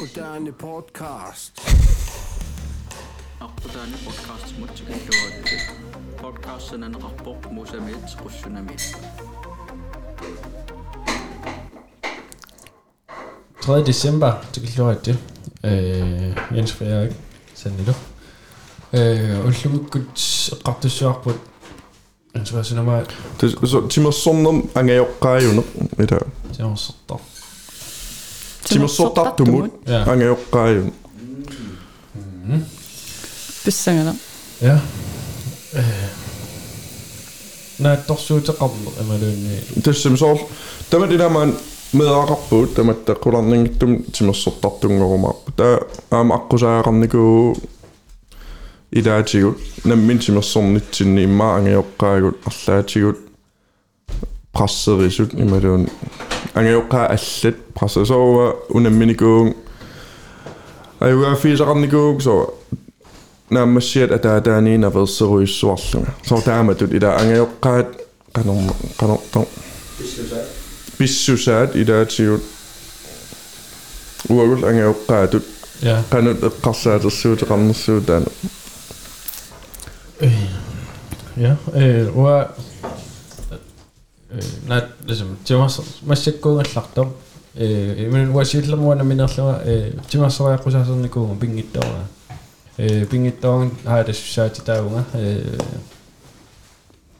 Moderne podcast. Aqtudani podcast mutsikittuatte. Podcastsananaqarpoq musamit qussunamit. 3. december, det kan lort det. Øh, Jens Frederik, sendte du. Øh, og lukket rakte sørpå. Jeg tror, jeg sender mig. Det er så timer sådan om, angayokkajunet i dag. Det er også Ja. ангайоққаажун Писсагала. Ja. Øh. Наатторсуутеқарнер амалуунни тассамсоор тама динамаан медаақарпуут таматта қуларнингиттум тимерсортартунгорумаарпу таа аама аққусаагаарникуу илаатигут наммин тимерсорнитсинни иммаа ангайоққаагут арлаатигут прассерисут ималуун angayoqa allat qassasoowa unamminikuun ajugaafiisaqarnikuuk soa naammassiat ataataaniin averseruissuarlunga so taamatut ila angayoqqaat qanor qanorto pissusaat pissusaat ilaatigut uagus angayoqqaatut qanut eqqarsaatersuuteqarnersuutaanu ja. Wa канут эққарсаатерсуутеқарнерсуутаана ja øh uа øh нат ligesom тимас массаккуугаллартор э имэн уасилламуана минерлуа э тимассориаққусаасерникууга пингиттаора э пингиттаорн хаадассаати таунга э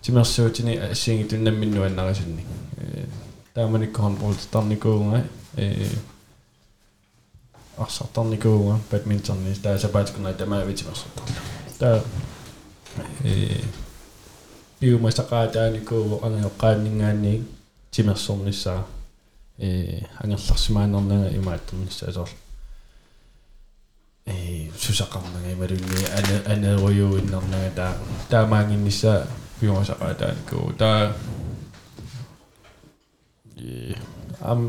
тимерсуутини ассингитуннамминнуаннарисинни э тааманиккорн болтарникууга э арсартарникууга бадминтонни таасапаатикуна тамаавитимерсортарла таа э биумасақаатааникуу ангеоққааннингаанни тимерсорнissaa э ангерларсимаанернага имаатторнissaасоор э сусақарнага ималунни ана анеруйуиннернага таа таамаангиннissaa биумасақаатааникуу таа э ам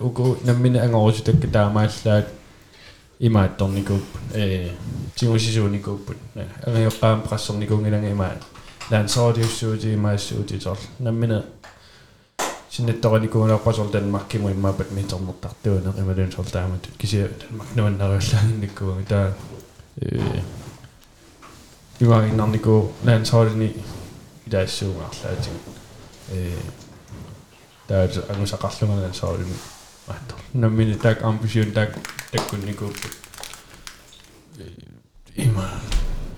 уку наммина ангорусутакка таамааллаат имаатторникууп э тимусисууникууппут ангеоққаам прассерникуунгиланга имаат лансоодиуссуути имаассуутитор наммина синнатториликуунерпасор данмаркиму иммаапат митернертартуунер ималуун сортаамат кисиа данмарк нуаннариуллаагинниккуунг таа э юаиннарнику лансоодини идаассуугаарлаатиг э таа агусақарлунга лансоодини аттор наммина таак амбисиун таак таккунникууппут э има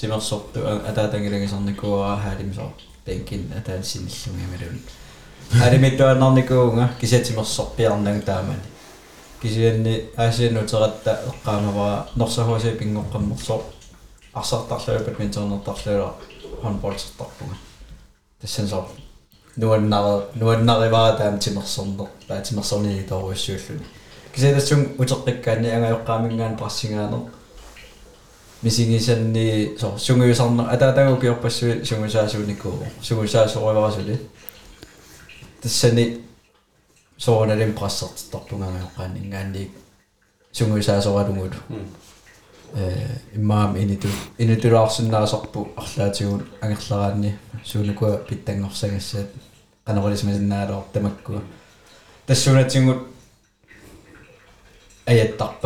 se myös soptuu. Ätä jotenkin se on niinku hädi missä penkin ätä sinne sungi medun. Hädi mitään on on niinku unga kiset siinä on sopii on niin tämän. Kisien ni äsin nyt saratta kaama no vaan nossa hoisi pingo kammo asar tarlööpät min tuon tarlöö han polsa tappuna. Tässä se nuon nalle nuon nal vaan tämän timersondo tai timersoni toivoisi syöllä. Kiset sun utoppikkaan niin ni minkään passingaan, passingaano лансооли нунапутоққарсуангора вимаатторнissaas тамаккуа эққасарникуусакка аллаакуиннеримиппо каноруumi арлаани кииммерлута 2003ми систакууллута тассан 2003ми систингорпугут нис тассанорарникуунга агуниангара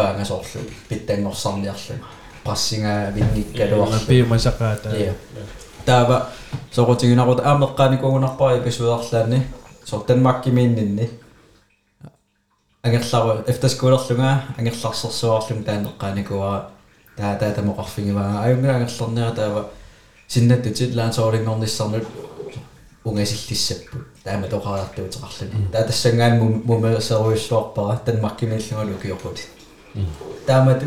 тассааслаансоо Joo. Yes. Sådan Og præssigerne går en passinga vinngikkaluarlu piumasaqaata таава сорутигунарут аамеққаникугунарпари писуерлаани сор данмаркимииннинни агерлару эфтаскуулерлунга агерларсерсуарлун таанеққаникуара таа таа тамоқарфигиваа аюнгна агерлернера таава синнаттутит лаансоорингорниссарнут унгасиллиссаппу таама тоқараартуутеқарлуни таа тассангаан мумерсеруйссуарпара данмаркимииллунгалу киоқут таамату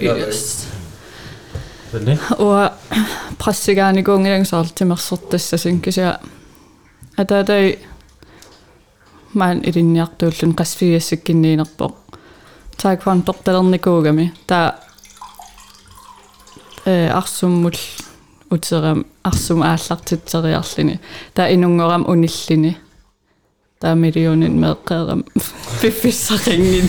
Just. Og pressigan i gånger en salt til mersortessa synkes ja. At det er man i din hjertullen kasfiesikken i nærpå. Tak for en bortelerne kogami. Der арсуммул утерам арсум ааллартитсериарлини таа инунгорам униллини таа миллионин меэккаарам пиффиссақингин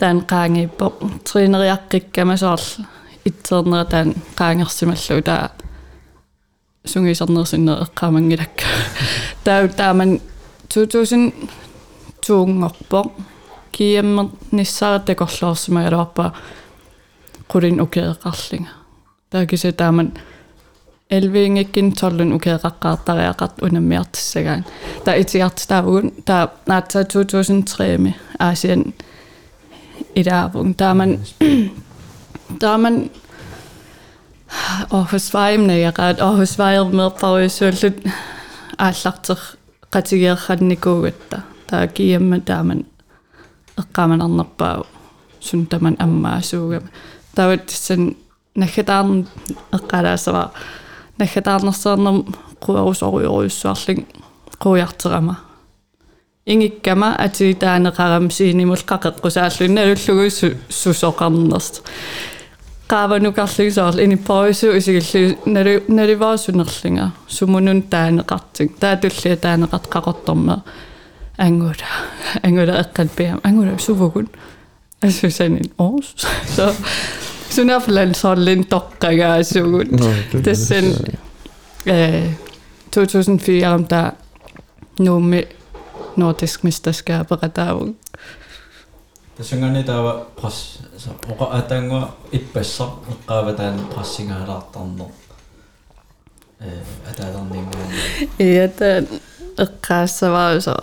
таан qaangiippo тринериаққиккама соорл итсернера таан qaangersimallu таа сунгисарнерсиннер эққаамангилакка таа тааман 2000 туунгорпо киаммер ниссаарата корлоорсимагалуарпа qulin ukeeqarlinga taakise taaman elviingikkin tollun ukeeqaqqaartariaqart unammiartissagaan ta itiartitaavugun ta naatsa 2003 mi Asien idaavung taaman taaman орхусваимнагaqaat орхусваермеэрпаруйссууллут ааллартер qatigiерранникуугатта таа киамма тааман эққаманарнерпаа сун таман аммаасуугама тават сан нахатаарн эққалаасава нахатаарнерсаарнер querusoriuruissuarling quujarterama ингиккама атиитаанеқарам сиинимул қақеққусааллунна алуллугу сусоқарнерст qaavanukarlugisoorl inipporuisu isigillu nalu nalivaasunerlinga sumunun taanеqartik taatullia taaneqart qaqortorma angula angula eqqan piam angula suvugun asusanin ors so sunaflan sollin toqqagaasugun tassan eh 2004 om der nuumi nordisk mesterskaberaavung тассангани таава прас оqa атаангуа иппассар эққаава таан прассингаалаартарнер э атаалернингаани иата эққаассаваасо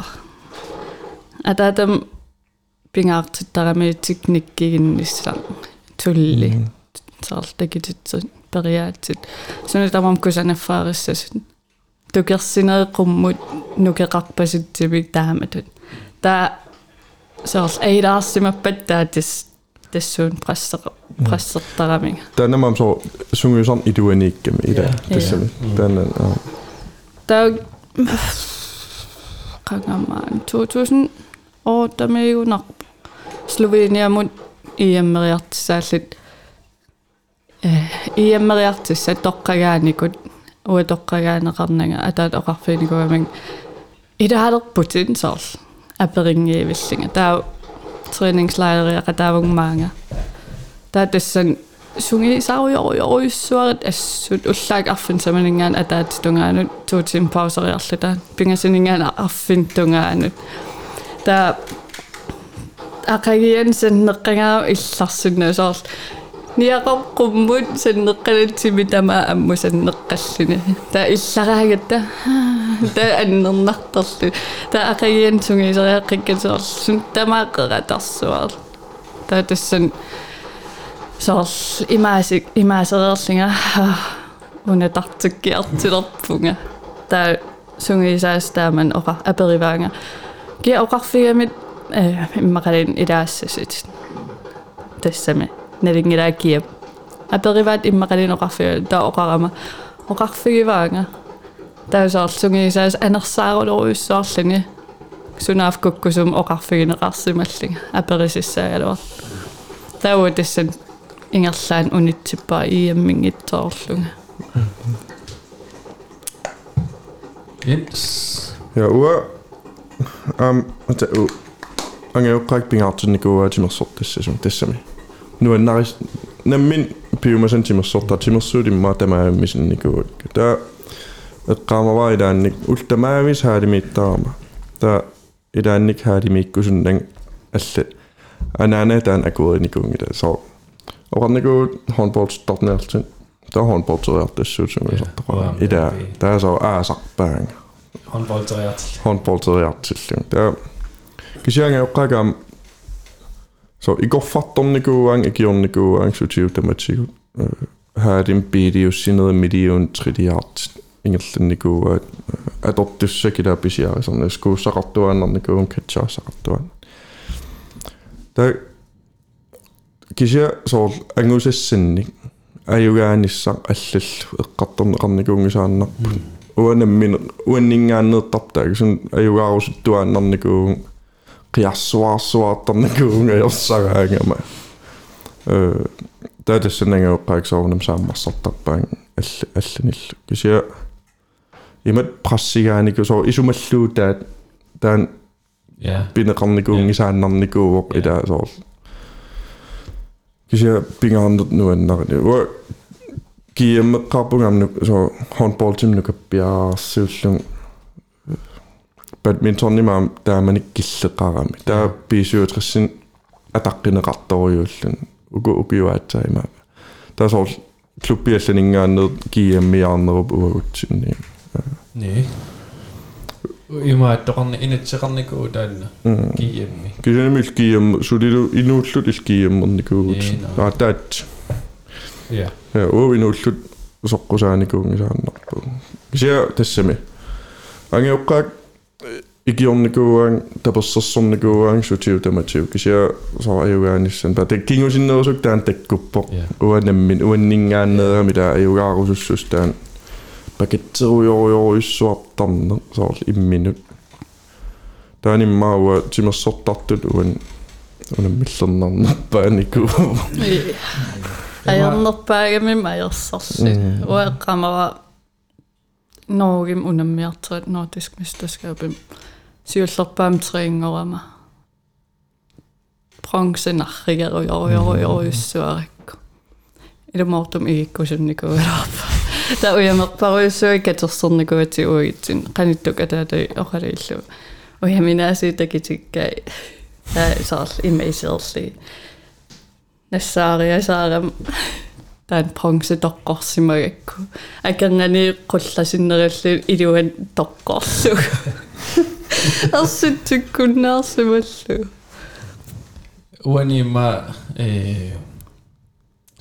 атаатам пингаартиттарами техниккигиннissaan tulli саартакититсут периаатсит суна тамам кусанаффаариссасут тукерсинеэққуммут нукеқарпаситсивик тааматут таа соорл эйдаарсимаппат таатис тассуун прассеқ прассертараминга Tänne så sjunger ju sån iduanikkem i det. Ja. Det som den ja. таа qangammaan 2000 оотамиуна Sloveniamut иаммериартисааллут э иаммериартисса тоққагааникут уа тоққагаанеқарнага атаат оқарфиникуамин идаалерпутин соорл аперингиивиллинга таа трэningslejre таавугмаанга таа тассан сунги сауйоруйоруйссуарит ассут уллаак арфин саманингаан атаат тунгаанут туутим паусериарлута пингасинингаан арфин тунгаанут таа акагиан сеннеққангаа илларсунна соорл ниақорқуммут сеннеққалатсими тама амму сеннеққаллуни таа иллараагатта таа аннернартерлу таа акагиан сунгисериаққиккасоорл сун тамааққератарсуар таа тассан соорл имаасик имаасереерлинга унатартиккиартилерпунга таа сунгисаас тааман оқа апериваанга ки оқарфигамит э иммақалин илаассасит тассами налингилааккиап апериваат иммақалин оқарфига таа оқарама оқарфигиваанга таасаар сунгисаас анерсаарулеруйуссаарлани сунаaf куккусум оқарфигинеқарсималлинга аперисиссаагалуар тауа тассан ингерлаан унитсиппаа иаммингитсоорлунга Yes. Ja, ua ам ата у ангеоққак пингаартинникуа тимерсортассасум тассами нуаннарис наммин пиумасан noin nais, nemmin piumasen timas sotta timas suudim maatämäämisen niinku tää qaama vaidaan nik niin ultamaamis haadimiittaarma tää ilaannik haadimiikkusunnan alle anaanataan akuunikungita so oqarniku hornboardstornertin tää hornboardseriartassuusungisortaqaa ila tää so aasarpaanga hornboardseriartill hornboardseriartillun tää kisianga oqqaakaam så i går fattornikuang ikionikuang sutiutamatigu haadim bidius sinede midiun tridiart ingellannikuua atortussakila pisiarisarna skuussaqartuaannarnikuun katsaasaqartuan ta kisia so angusassinnik аюгаанissaq аллаллу эққарторнеқарникуунгисааннарпут уанаммин уаннингааннеэртартаа кисун аюгаарусуттуааннарникуу қиарсуаарсуаартарникуунга ерсагаангама э таатассанагеоққааксоорнам сааммарсартарпаан алла алланиллу кisia имат прассигаанику соо исумаллуу таат таан Ja. пинеқарникуунгисааннарникууоқ илаа соор кися пингааннут нуаннарни уа киэммеққарпунгамну со håndboldтимну каппиаарсиуллун badmintonnimaam тааманик киллеқарами таа писуутриссин атаққинеқарторуйууллун уку укиуаатсаима таа сор клубпиалланингааннер кияммиарнеруп уагутсинни не има тоқарни инатсеқарникуу таанна киямми кисанами киям сулилу инууллут ил кияммерникуугут аатаат я э, уувинууллут соққусааникуунгисаарнарпу кися тассами ангиоққаак ikionneguang taperssersorneguang sutiu tamatiu kisia soariugaannissan ta tekkingusinnerusuk taan takkuppo uanammin uanningaannerami taa ayugaarusussus taan. Pakitserujorujorujussuartarne soorl imminut. Таанimmaауа тимерсортартут уан унаммиллернарнарпаанику аярнерпаагами маярсарси уэққамара норгим унаммиартуат нордиск мистерскапим мистаскапим сиуллерпаам триингорама бронзенарригаруйоруйоруйоруйуссуаракку илумортум игиккусунникугалаарпа та уямерпаруйуссуи катерсерникуати уигитсин қаниттук атаатай оқалииллу уяминаасии такитиккай таа саарл имейсерли нассаариасаарам таан бронзе тоққорсимагакку акангани қулласиннералли илуан ассутсуккуннаарсималлу уанима э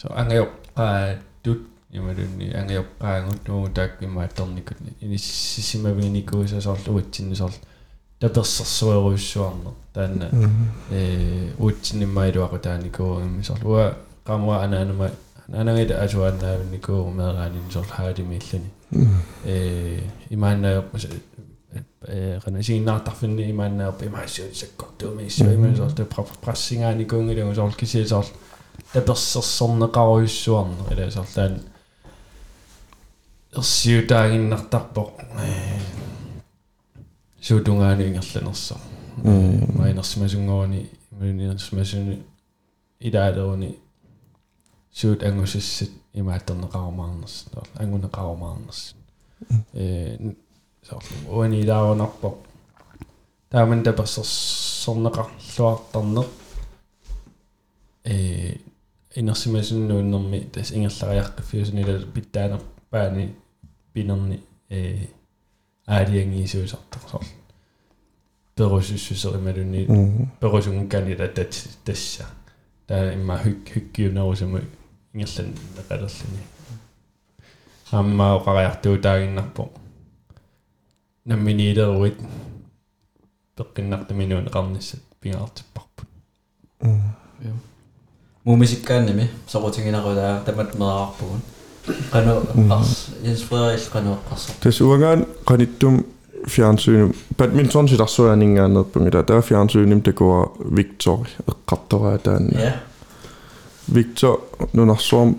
со ангеоққаа тут ималунни ангеоққаангут нуу тааккима аторникут иниссисимавиникуисасоорлу утсиннусоорлу таперсэрсуэруйссуарнер таанна э уутсиннимаилуақу тааникуугиммисоорлу уа qamwa ananama anangit asuannaavniku meeraaninisorl haalimilluni э имааннаёрпас qanasiinnaartarfinni imaannaerpa imaassiunisakkortuumiissua imaansoor tu prassingaani kuungilugu soorl kisiisoor tapersersorneqaruissuarne ilaasorlaan ersiutaaginnartarpoq suutungaani ingerlanersor mainersimasunngooni imaaninersimasuuni ilaaleruni suut angusissit имааттернеқарумаарнерс аннунеқарумаарнерс э соорлу уанилаарунарпо тааман тапассерсорнеқарлуартарне э инерсимасуннууннэрми тас ингерлариаркаффиусунила питтаанер паани пинерни э аалиангиисуисартар соорлу перусуссусерималуни перусун канила тат тасса таа имма хик хиккиунерусуму ингерлан неқалерлуни аммаа оқариартуу таагиннарпо намминилеруит пеққиннартаминуун эқарниссат пингаартиппарпут мумисиккаанними сорутингинарулаа тамат мераарпугун qanu ars inspireril qanu eqqarsar Tas uangaan qanittум fjernsyn badminton silarsuaningaannerpungila taa fjernsynnim takua Victor eqqartoraa taanna ja Victor nunarsuam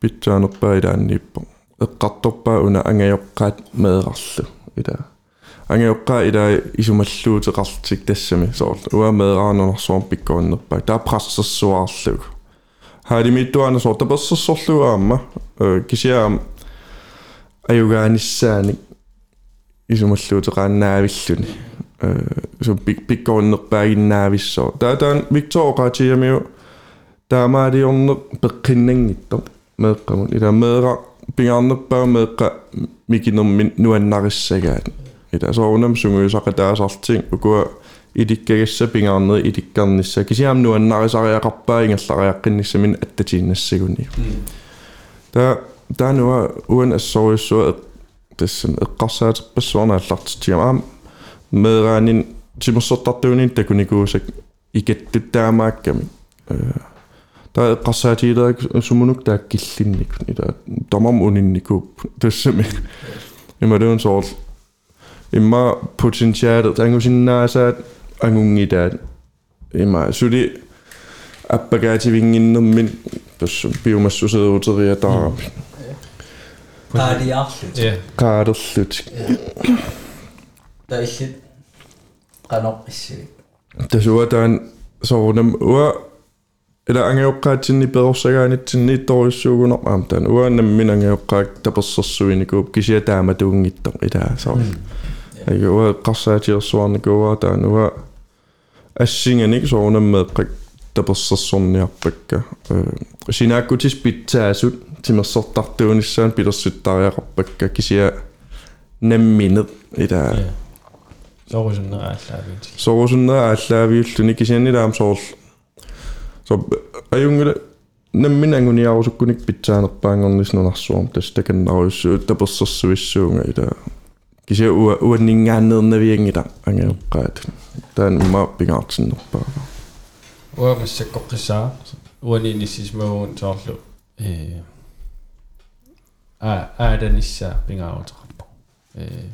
pittaanerpaa ilaanniippo eqqartorpaa una angajoqqaat meerarlu ila ангиоққа ила исумаллуутеқартик тассами соорл уа меэраанерсуарм пиккуаннерпаа таа прассерсуаарлуг хаалимиттуана соор таперсерсорлуаама кисиаам аюгааниссааник исумаллуутеқааннаавиллуни э сум пик пиккуаннерпаагиннаависсоо таа таан виктор qaatiamiu таамаалиорнер пеққиннангиттор меэққамун ила меэра пингаарнерпаа меэққа микинермин нуаннариссагаат ила соорунам сунгуисақа таасартин укуа иликкагасса пингаарнери иликкарнisса кисиам нуаннарисариақарпаа ингерлариаққинниссамин аттатииннассагуни та таануа уан ассориуссуа тассан эққарсаатерпассуарна аллартитиам аам меэраанин тимерсортартуунин такуникуусак икаттуттаамаакками та da qassaatiilaak sumunuk taak killinnik ila tamam uninnikkuup tassami imaluun soorl imma potentiaalet angusinnaasaat angungitaat imma suli appagaativinginnermin tassum piumassuseruuteria taarapi qaaliarlut qaalerlut ta illit qanoq issugik tasuataan soorunam ua аам таан уааннаммин ангиоққаак таперсерсуиникууп кисиа таама туунгиттор илаа соор ага уа қарсаатиерсуарникуа таан уа ассинганик соорунаммеэққак таперсерсорниарпакка э синааккутис питсаасут тимерсортартуунissaан пилерсуттариақарпакка кисиа намминеқ илаа Ja. Soorusуннерааллаавиит. сорусуннера ааллаавиуллуни кисианнилаам соорл со аюнгила намминангуниарусуккуник питсаанерпаангорнис нунарсуарм тас таканнаруйссуу таперсерсуиссуунга ила кисиа уа уаннингааннернавиангила ангеоққаат таан имма пингаартиннерпаа Уамассаккоққиссаа уанинissisмагуун соорлу э а ааданиссаа пингаарутеқарпа э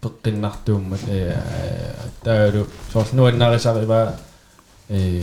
пеққиннартууммат э таалу соорлу нуаннарисариваа э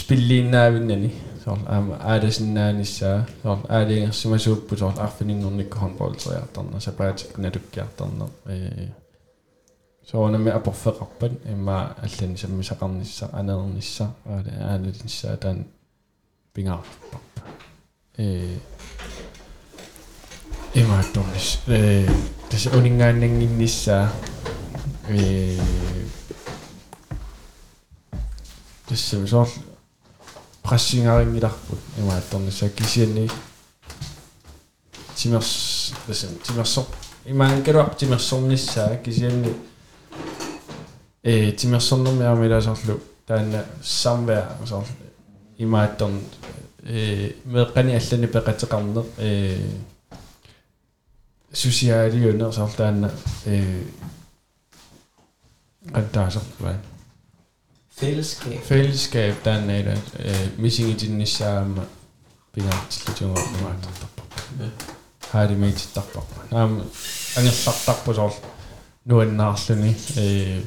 spilliinnaavillani soorl aama aadasinnaanissa soorl aaliingersimasuuppu soorl arfininngornikku handballtriartarna sapaatikku nalukkiartarna ee soonami aporfeqarpat imma allani sammisaqarnissa aneernissa aali aalilinssa taan pingaarparpa ee imma attornis ee tässä uningaannanginnissa ee tässä soorl соор спиллииннаавиннани соор аама ааласиннааниссаа соор аалиингассимасууппу соор арфинингорникку хонболтериарторна сапаатик налуккиарторна э соонами апорфеқарпат имма аллани саммисақарнisса анернisса аала аалалинссаа таан пингаарпарпа э имааттормис э тас унингааннангиннissaa э тассами соор прассингарингиларпут имаатторнissaa кисианни тимерс тасам тимерсор имаан калуар тимерсорнissaa кисианни э тимерсорнэрмиармиласорлу таанна самвер соор имаатторн э меққани аллани пеқатеқарнер э сусиаалиунер соор таанна э qantaasarpaa fællesskab fællesskab тааннаила э мисингитиннissaама пигаартиллутунгорнумаатарпарпа хаалимиититтарпарпа наам ангерлартарпу соор нуаннаарлүни э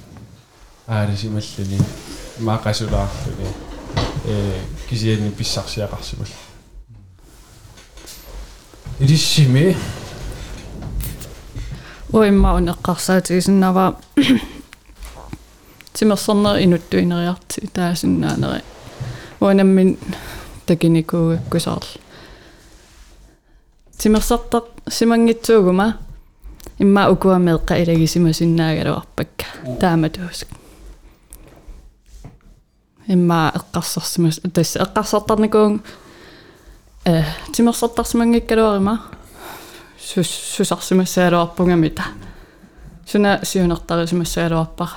аалисималлүни маақасулаарлүни э кисиани писсарсиақарсимал илиссими уимма унеққарсаатигисиннава тимерсорнер инуттуинериарти таасиннаанери уанаммин такиникуугаккусаарл тимерсартақ симангитсуугума имма укуамеэққа илагисимасиннаагалуарпакка тааматууск имма эққарсарсимас тасс эққарсартарникуун э тимерсартарсимангиккалуарима сус сусарсимассаалуарпунгамита суна сиунертарисимассаалуарпара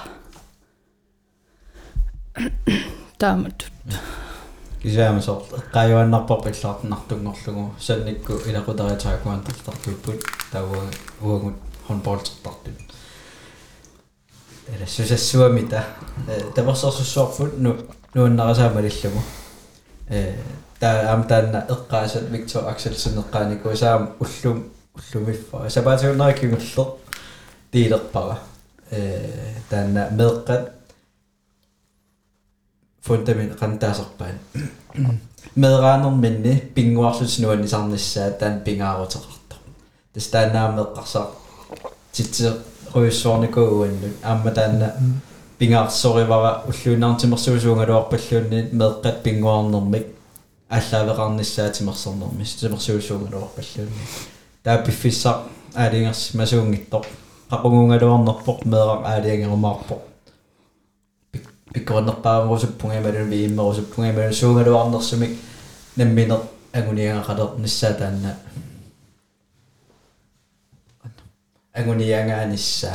таамат кисаама соор эққаажуаннарпар пиллаартинартунгорлугу санникку илақутариатаакуантартартуппут тауа уагут хонболтертартут eller susassuamita tamersorsussuarput nu nuannarasaamалиллугу э таа ам таанна эққаасат Виктор Акселсен эққаанику саам уллум уллумиффа сапаатиуннераккигуллер тиилерпара э таанна меэққат фундамент qantaasarpaan медраанерминни пингуарсут нуаннисарниссаа таан пингаарутеқарто тас тааннаамеэққарсаа титсе руйссуорникууаннут аама таанна пингаарсоривара уллуинаартимерсуусуунгалуарпаллуунни меэққат пингуарнермик аллаавеқарниссаатимерсэрнэрмис тимерсуусуунгалуарпаллуунни таа пиффиссаа аалингерс масуунгиттоқ qaqungungaluarnerpoq meeqaq aaliangerumaarpoq pikkornerpaamurusuppungamalun viimmerusuppungamalun suungaluarnersumik namminer aguniangaqaler nissaataanna aguniangaanissa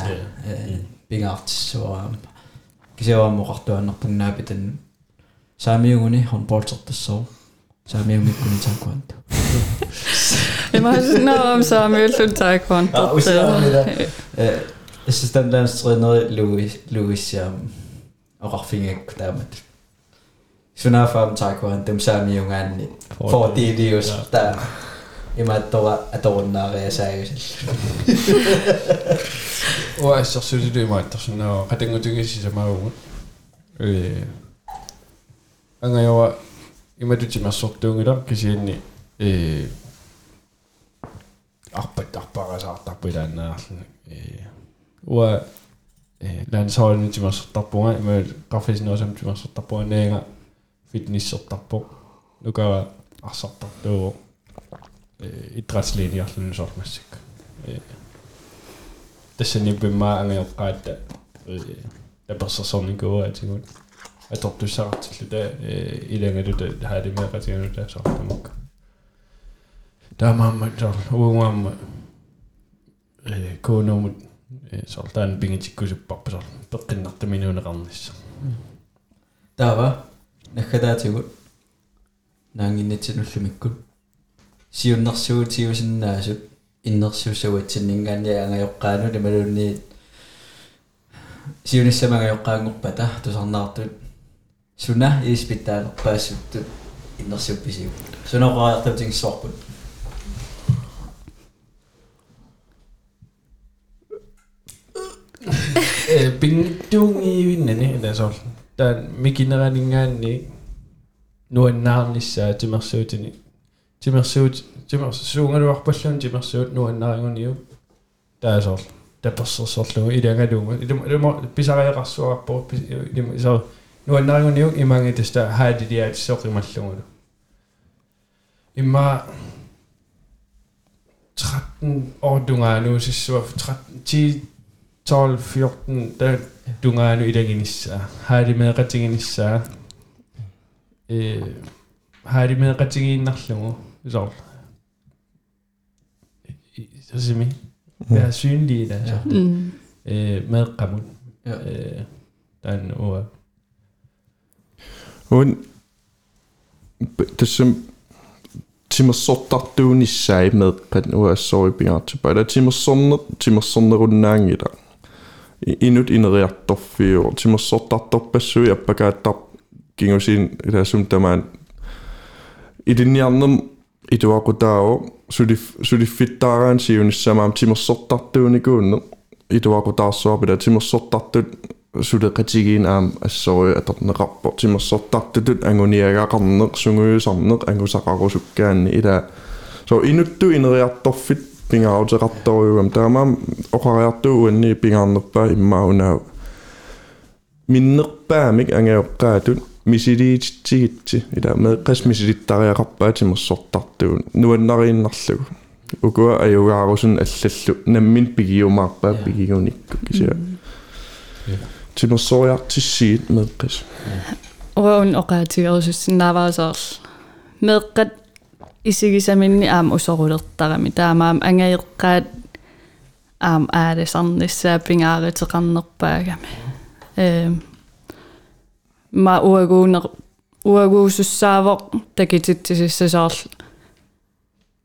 pingaartissuaraam kisiuammoqartuannerpungnaapitan saamiunguni håndboldsertassoo saamiungikkuni taekwondo Imaginer om Samuelsen Taekwondo. Ah, usaamida assistantlandstræner Louis Louis um, oqarfingakku taamat sunafaam taekwondo dem saamiungaanni for dilius ta imaattora atorunnaariasaagisall уассерсулилуимааттарсунаа qatangutugissisamaaugut э ангаява иматутимассортуунгила кисианни э арпат арпарасаартарпилааннаарлу э уа landsholdet nyt mä tappua mä kafesin osam mä tappua neega fitness tappu nuka asatta tuo idrottslinja lön sormessik tässä niin mä en ole kaita ja passa sonin kuva et sinun et op tuossa artikkelita ilenge nyt hädi mä katin nyt sorta mukka tämä on mä tuolla uumamma kuunnumut соорлаан пингитиккусуппарпа соорлаа пеққиннарта минуунеқарнissaа таава наххадаатигу наангиннатсинуллумикку сиуннэрсуут сиусиннаасут иннэрсуусаватсиннингаанни ангайоққаану лималуунниит сиунissamангайоққаангорпата тусарнаартут суна испитаалерпаассуттут иннэрсупписигу сунаоқариартутингссоорпут bingitungi tasollu taan mikineraninngaanni nuannaarnissaa timersuutini timersuut timersuungaluarpallun timersuut nuannaringunniu taasollu tapersersorlugu ilangaluuma iluma pisariaqarsuarpo iluma isar nuannaringunniu imangitasta haadiliaat soqimallugulu imma 13 år dungaanu sissuaf 13 10 12 14 der dungaanu ilanginissa haali meeqatinginissa э haali meeqatingiinnarlugu isor sasimi være synlige der så. Mm. øh meeqqamut Ja. øh den uа Hun tässä timersortartuunissai meeqqat uassoripigaartupa ala timersorner timersornerunnaangila inut ineriartorfiu timersortartorpassui appakaattar kingusiin ilaasum tamaan ilinniarnerm ituaqutaao sulif suliffittaaraan siunissamaam timersortartuunikuunne ituaqutaarsuarpila timersortartut ähm, suleqatigiin aam assori atorneqarpo timersortartutut anguniagaaqarneq sunguyusarneq angusaqarusukkaanni ila so inuttu ineriartorfit pingaaruteqartoriugam taamaam oqariartuu uanni pingaarnerpaa immaunaa minnerpaamik angaoqqaatut misiliititsigitsi ila meeqqas misilittariaqarpaa timersortartuun nuannariinnarlugu ukua ajugaarusun allallu nammin pigiumaarpaa pigigunikku kisia timersoriartissiit meeqqas Uun oqaatigerussinnaavaasаарl meeqqat isigisaminni aam usorulertarami taamaam angaeqqaat aam aalisarnissaa pingaariteqarnerpaagami eem ma uaguuner uaguusussaavoq takitittississasaarl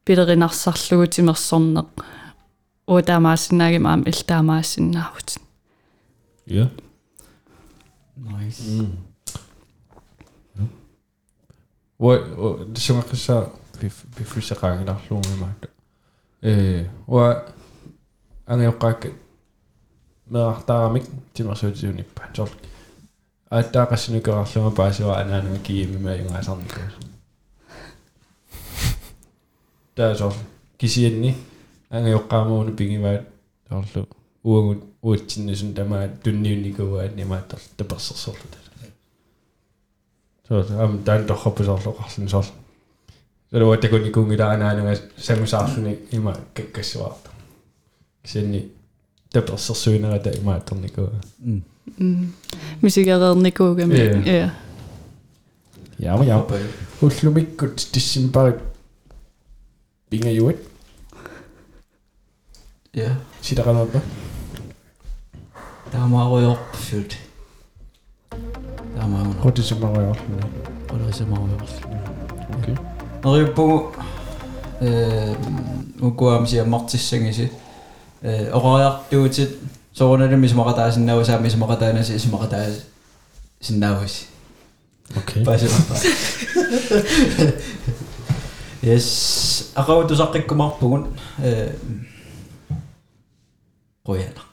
pilerinarсарлугу тимерсорнеq уутаамаассинаагим аам илтаамаассиннаавут Ja. Nice. Mm. Hvor det synger пиффисеқаагиларлуумимаак э уа ангиоққаак меартаарамик тимерсуутиуниппа торл ааттаа қассинукерарлума паасуа анаанама киимима юнгаасарникаас таасо кисиенни ангиоққаамууну пигиваат торлу уагут уутсиннисун тамаа тунниунникуаат нимааттар таперсерсорлу таа тоо ам дан тохопписарлоқарлун сорл Terus aku nikung kita anak anak sama sahur ni, ima kesuatu. niet, dat is als zo'n uit maar dan Nico. Mm. Mm. Muziek had ook. Ja. Ja, maar ja. Hoe sloeg ik het tussen paar? Ja. Zie daar aan op. Daar maar wel opgevuld. Daar maar. Is er maar wel? Wat maar wel? Oké. нериппугу э укуамси аммартиссангиси э орариартуутит сорунали мисмақатаасиннаусаа мисмақатаанаси исмақатааси синнаавис окей пасиппа yes aqautусаққиккумарпугун э qoyala